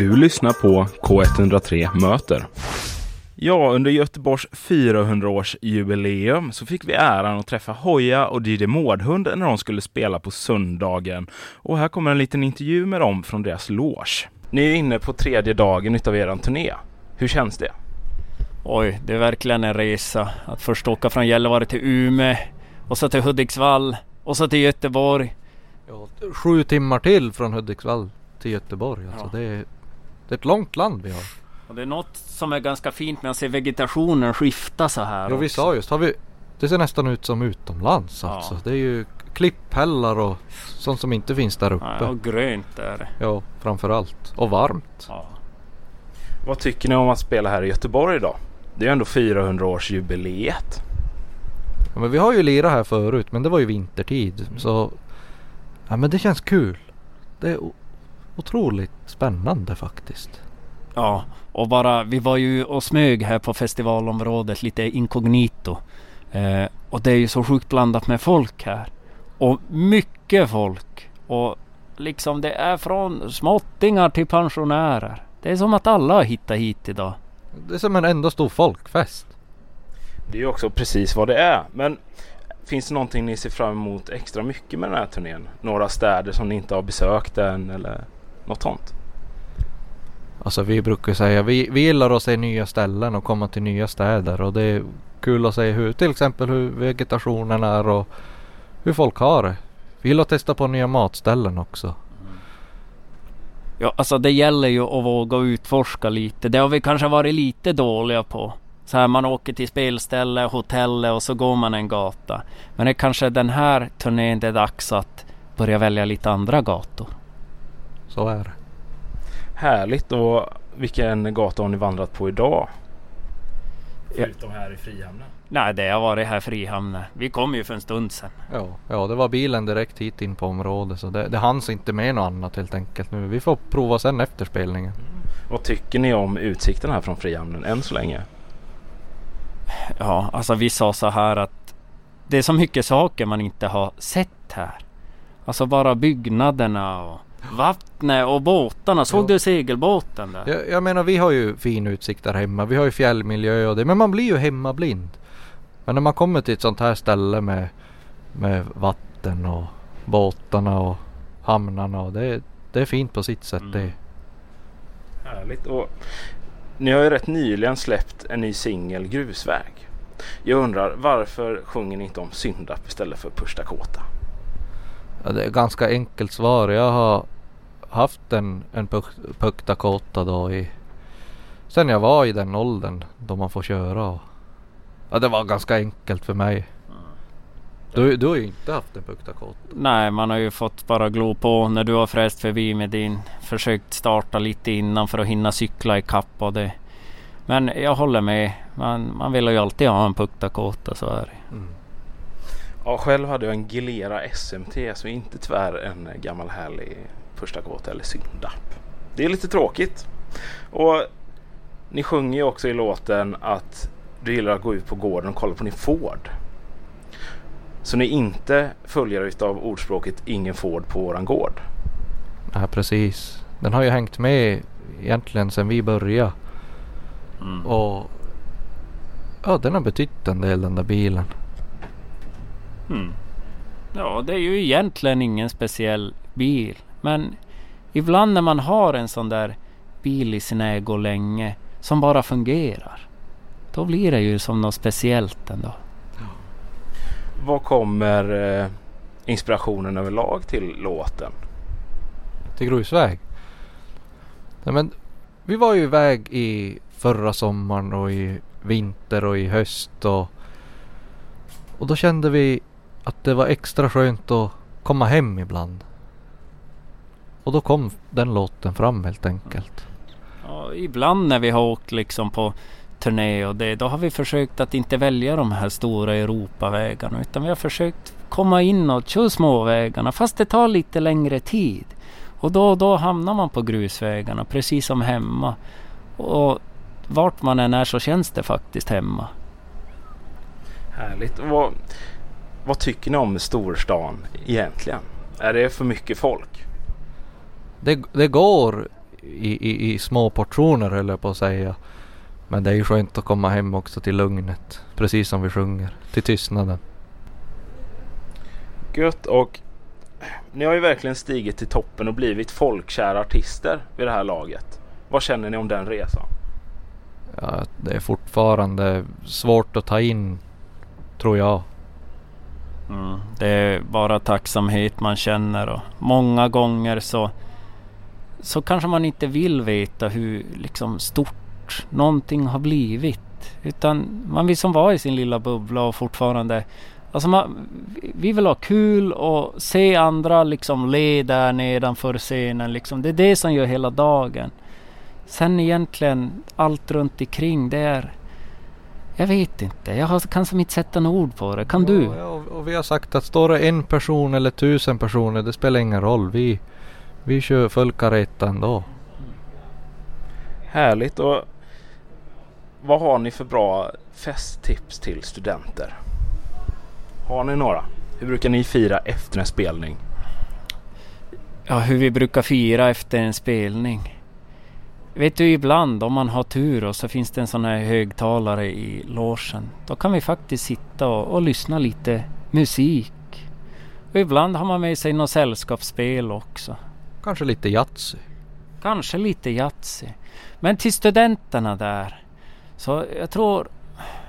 Du lyssnar på K103 Möter. Ja, under Göteborgs 400-årsjubileum så fick vi äran att träffa Hoja och Didi Mårdhund när de skulle spela på söndagen. Och här kommer en liten intervju med dem från deras loge. Ni är inne på tredje dagen utav er turné. Hur känns det? Oj, det är verkligen en resa. Att först åka från Gällivare till Umeå och så till Hudiksvall och så till Göteborg. Ja, sju timmar till från Hudiksvall till Göteborg. Alltså Ja. det, är, det är ett långt land vi har. Och det är något som är ganska fint med att se vegetationen skifta så här. Ja vi sa just, har vi, det ser nästan ut som utomlands Ja. alltså. Det är ju klipphällar och sånt som inte finns där uppe. Ja, och grönt är det. Ja, framförallt. Och varmt. Ja. Vad tycker ni om att spela här i Göteborg idag? Det är ju ändå 400-årsjubileet. Ja, men vi har ju lirat här förut men det var ju vintertid. Så ja, men det känns kul. Det är otroligt spännande faktiskt. ja, och bara vi var ju och smög här på festivalområdet lite inkognito. Eh, och det är ju så sjukt blandat med folk här. Och mycket folk. Och liksom det är från småttingar till pensionärer. Det är som att alla har hittat hit idag. Det är som en enda stor folkfest. Det är ju också precis vad det är. Men finns det någonting ni ser fram emot extra mycket med den här turnén? Några städer som ni inte har besökt än eller något sånt? Alltså vi brukar säga vi, vi gillar att se nya ställen och komma till nya städer och det är kul att se hur till exempel hur vegetationen är och hur folk har det. Vi gillar att testa på nya matställen också. Ja, alltså det gäller ju att våga utforska lite. Det har vi kanske varit lite dåliga på. Så här man åker till spelställe, hotellet och så går man en gata. Men det är kanske den här turnén det är dags att börja välja lite andra gator. Så är det. Härligt och vilken gata har ni vandrat på idag? Förutom här i Frihamnen. Nej, det har varit här Frihamnen. Vi kom ju för en stund sedan. Ja, ja det var bilen direkt hit in på området så det, det hanns inte med något annat helt enkelt nu. Vi får prova sen efter spelningen. Vad tycker ni om utsikten här från Frihamnen än så länge? Ja, alltså vi sa så här att det är så mycket saker man inte har sett här. Alltså bara byggnaderna och vattnet och båtarna. Såg Ja. du segelbåten där? Jag, jag menar vi har ju fin utsikt där hemma. Vi har ju fjällmiljö och det. Men man blir ju hemmablind. Men när man kommer till ett sånt här ställe med, med vatten och båtarna och hamnarna och det, det är fint på sitt sätt Mm. det. Härligt. Och ni har ju rätt nyligen släppt en ny singel, Grusväg. Jag undrar varför sjunger ni inte om Syndap istället för Pushta Kåta? Ja, det är ganska enkelt svar. Jag har haft en, en Puck Dakota då i Sen jag var i den åldern då man får köra. Ja det var ganska enkelt för mig. Du, du har ju inte haft en Puck Dakota. Nej, man har ju fått bara glo på när du har fräst förbi med din. Försökt starta lite innan för att hinna cykla i kapp och det. Men jag håller med. Man, man vill ju alltid ha en Puck Dakota, så är det. Mm. Ja, själv hade jag en Gilera SMT så inte tyvärr en gammal härlig Pushta Kåta eller Syndap. Det är lite tråkigt. Och ni sjunger ju också i låten att du gillar att gå ut på gården och kolla på din Ford. Så ni är inte följare utav ordspråket ingen Ford på våran gård. Ja precis. Den har ju hängt med egentligen sedan vi började. Mm. Och ja den har betytt en del den där bilen. Mm. Ja, det är ju egentligen ingen speciell bil. Men ibland när man har en sån där bil i sin ägo länge som bara fungerar. Då blir det ju som något speciellt ändå. Var kommer eh, inspirationen överlag till låten? Till grusväg. Nej, men vi var ju iväg i förra sommaren och i vinter och i höst och, och då kände vi att det var extra skönt att komma hem ibland. Och då kom den låten fram helt enkelt. Ja, ibland när vi har åkt liksom på turné och det, då har vi försökt att inte välja de här stora Europavägarna utan vi har försökt komma in och köra småvägarna fast det tar lite längre tid. Och då, då hamnar man på grusvägarna precis som hemma. Och vart man än är så känns det faktiskt hemma. Härligt. Och Vad, tycker ni om storstan egentligen? Är det för mycket folk? Det, det går i, i, i små portioner höll jag på att säga. Men det är ju skönt att komma hem också till lugnet. Precis som vi sjunger. Till tystnaden. Gött och ni har ju verkligen stigit till toppen och blivit folkkära artister vid det här laget. Vad känner ni om den resan? Ja, det är fortfarande svårt att ta in, tror jag. Mm, det är bara tacksamhet man känner och många gånger så, så kanske man inte vill veta hur liksom stort någonting har blivit. Utan man vill som vara i sin lilla bubbla och fortfarande Alltså man, vi vill ha kul och se andra liksom le där nedanför scenen. Liksom. Det är det som gör hela dagen. Sen egentligen allt runt omkring det är... Jag vet inte. Jag har, kan som inte sätta några ord på det. Kan du? Ja, och, och vi har sagt att står det en person eller tusen personer, det spelar ingen roll. Vi, vi kör full kareta ändå. Härligt och vad har ni för bra festtips till studenter? Har ni några? Hur brukar ni fira efter en spelning? Ja, hur vi brukar fira efter en spelning. Vet du, ibland om man har tur och så finns det en sån här högtalare i logen. Då kan vi faktiskt sitta och, och lyssna lite musik. Och ibland har man med sig något sällskapsspel också. Kanske lite Yatzy. Kanske lite Yatzy. Men till studenterna där. Så jag tror...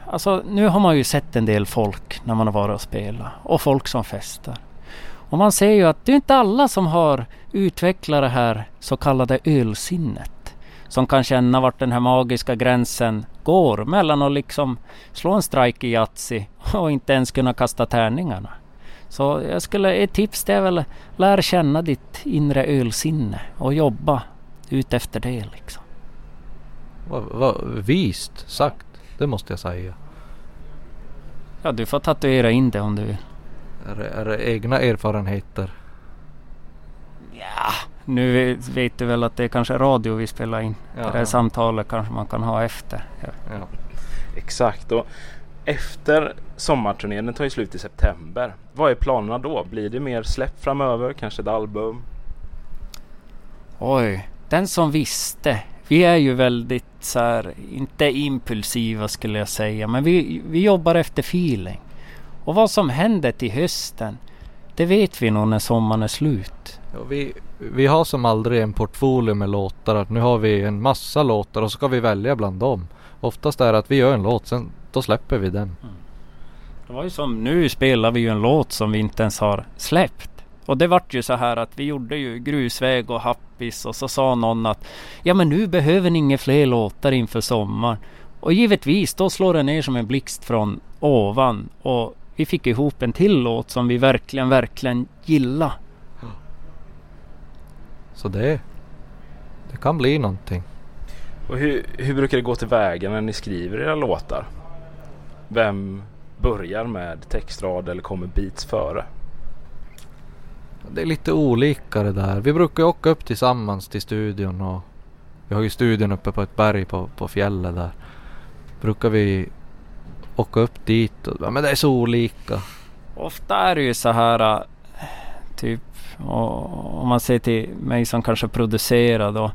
Alltså nu har man ju sett en del folk när man har varit och spelat. Och folk som festar. Och man ser ju att det är inte alla som har utvecklat det här så kallade ölsinnet som kan känna vart den här magiska gränsen går mellan att liksom slå en strike i Yatzy och inte ens kunna kasta tärningarna. Så jag skulle, ett tips det är väl lär känna ditt inre ölsinne och jobba ut efter det liksom. Vad va, vist sagt, det måste jag säga. Ja, du får tatuera in det om du vill. Är är det egna erfarenheter? Ja, nu vet du väl att det är kanske radio vi spelar in. Ja, det här ja. samtalet kanske man kan ha efter. Ja. Ja. Exakt och efter sommarturnén, den tar ju slut i september. Vad är planerna då? Blir det mer släpp framöver? Kanske ett album? Oj, den som visste. Vi är ju väldigt så här, inte impulsiva skulle jag säga, men vi, vi jobbar efter feeling. Och vad som händer till hösten, det vet vi nog när sommaren är slut. Ja, vi, vi har som aldrig en portfolio med låtar. Att nu har vi en massa låtar och så ska vi välja bland dem. Oftast är det att vi gör en låt, sen då släpper vi den. Det var ju som nu spelar vi ju en låt som vi inte ens har släppt. Och det vart ju så här att vi gjorde ju grusväg och happis och så sa någon att ja men nu behöver ni inga fler låtar inför sommaren. Och givetvis då slår det ner som en blixt från ovan och vi fick ihop en till låt som vi verkligen, verkligen gillar. Så det, det kan bli någonting. Och hur, hur brukar det gå tillväga när ni skriver era låtar? Vem börjar med textrad eller kommer beats före? Det är lite olika det där. Vi brukar åka upp tillsammans till studion och vi har ju studion uppe på ett berg på, på fjället där. Brukar vi åka upp dit och, men det är så olika. Ofta är det ju så här äh, typ och, om man ser till mig som kanske producerar då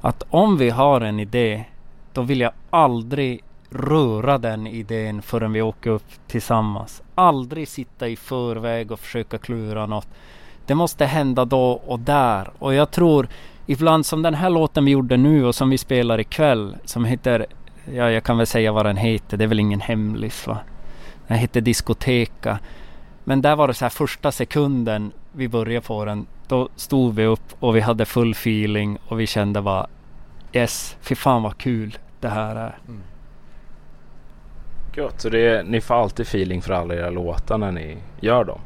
att om vi har en idé då vill jag aldrig röra den idén förrän vi åker upp tillsammans. Aldrig sitta i förväg och försöka klura något. Det måste hända då och där och jag tror ibland som den här låten vi gjorde nu och som vi spelar ikväll som heter Ja, jag kan väl säga vad den heter. Det är väl ingen hemlis va? Den heter Diskoteka. Men där var det så här första sekunden vi började på den. Då stod vi upp och vi hade full feeling och vi kände bara Yes, fy fan vad kul det här är. Gött, så det är, ni får alltid feeling för alla era låtar när ni gör dem?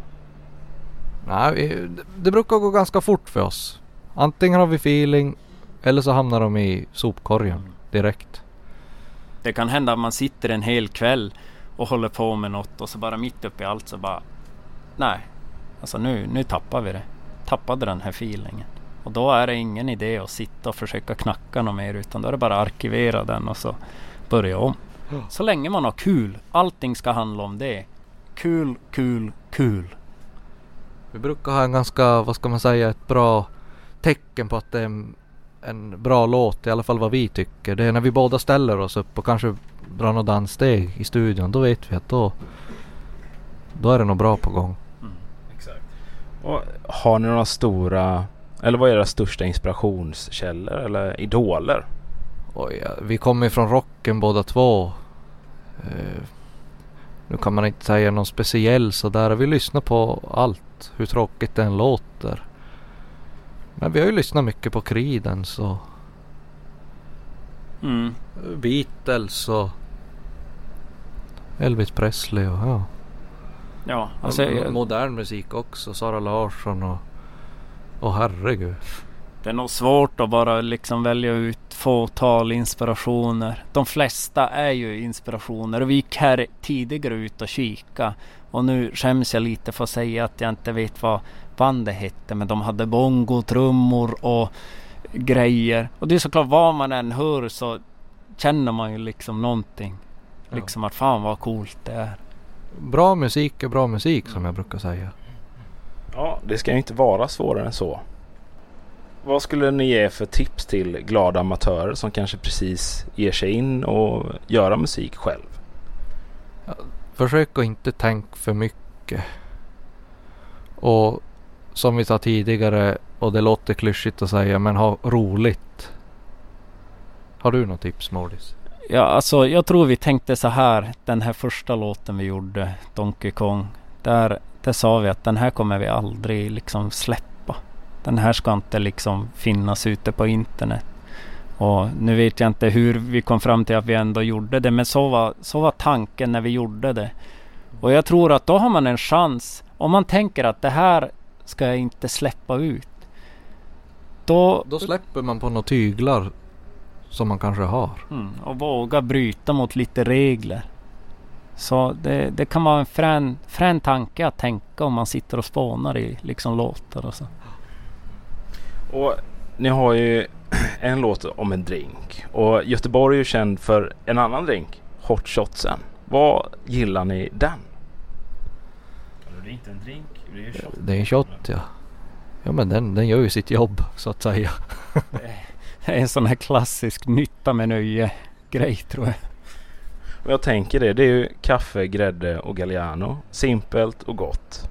Nej, vi, det, det brukar gå ganska fort för oss. Antingen har vi feeling eller så hamnar de i sopkorgen direkt. Det kan hända att man sitter en hel kväll och håller på med något och så bara mitt uppe i allt så bara Nej, alltså nu, nu tappar vi det. Tappade den här feelingen. Och då är det ingen idé att sitta och försöka knacka något mer utan då är det bara arkivera den och så börja om. Så länge man har kul. Allting ska handla om det. Kul, kul, kul. Vi brukar ha en ganska, vad ska man säga, ett bra tecken på att det är en en bra låt, i alla fall vad vi tycker. Det är när vi båda ställer oss upp och kanske drar något danssteg i studion. Då vet vi att då, då är det nog bra på gång. Exakt. Och har ni några stora, eller vad är era största inspirationskällor eller idoler? Oj, ja, vi kommer ju från rocken båda två. Eh, nu kan man inte säga någon speciell sådär. Vi lyssnar på allt, hur tråkigt det än låter. Men vi har ju lyssnat mycket på Creedence och Mm. Beatles och Elvis Presley och ja. Ja, alltså, jag- modern musik också. Sara Larsson och, och herregud. det är nog svårt att bara liksom välja ut fåtal inspirationer. De flesta är ju inspirationer och vi gick här tidigare ut och kika. Och nu skäms jag lite för att säga att jag inte vet vad bandet hette. Men de hade bongo, trummor och grejer. Och det är såklart vad man än hör så känner man ju liksom någonting. Ja. Liksom att fan vad coolt det är. Bra musik är bra musik som jag brukar säga. Ja, det ska ju inte vara svårare än så. Vad skulle ni ge för tips till glada amatörer som kanske precis ger sig in och göra musik själv? Försök att inte tänka för mycket. Och som vi sa tidigare och det låter klyschigt att säga men ha roligt. Har du något tips Mårdis? Ja, alltså jag tror vi tänkte så här. Den här första låten vi gjorde, Donkey Kong. Där, där sa vi att den här kommer vi aldrig liksom släppa. Den här ska inte liksom finnas ute på internet. Och nu vet jag inte hur vi kom fram till att vi ändå gjorde det. Men så var, så var tanken när vi gjorde det. Och jag tror att då har man en chans. Om man tänker att det här ska jag inte släppa ut. Då, Då släpper man på några tyglar som man kanske har. Mm, och våga bryta mot lite regler. Så det, det kan vara en frän, frän tanke att tänka om man sitter och spånar i liksom låtar och så. Och ni har ju en låt om en drink. Och Göteborg är ju känd för en annan drink, Hot Shotsen. Vad gillar ni den? Det är inte en drink, det är shot. Det är en shot ja. Ja men den, den gör ju sitt jobb så att säga. Det är en sån här klassisk nytta med nöje grej tror jag. Och jag tänker det, det är ju kaffe, grädde och Galliano. Simpelt och gott.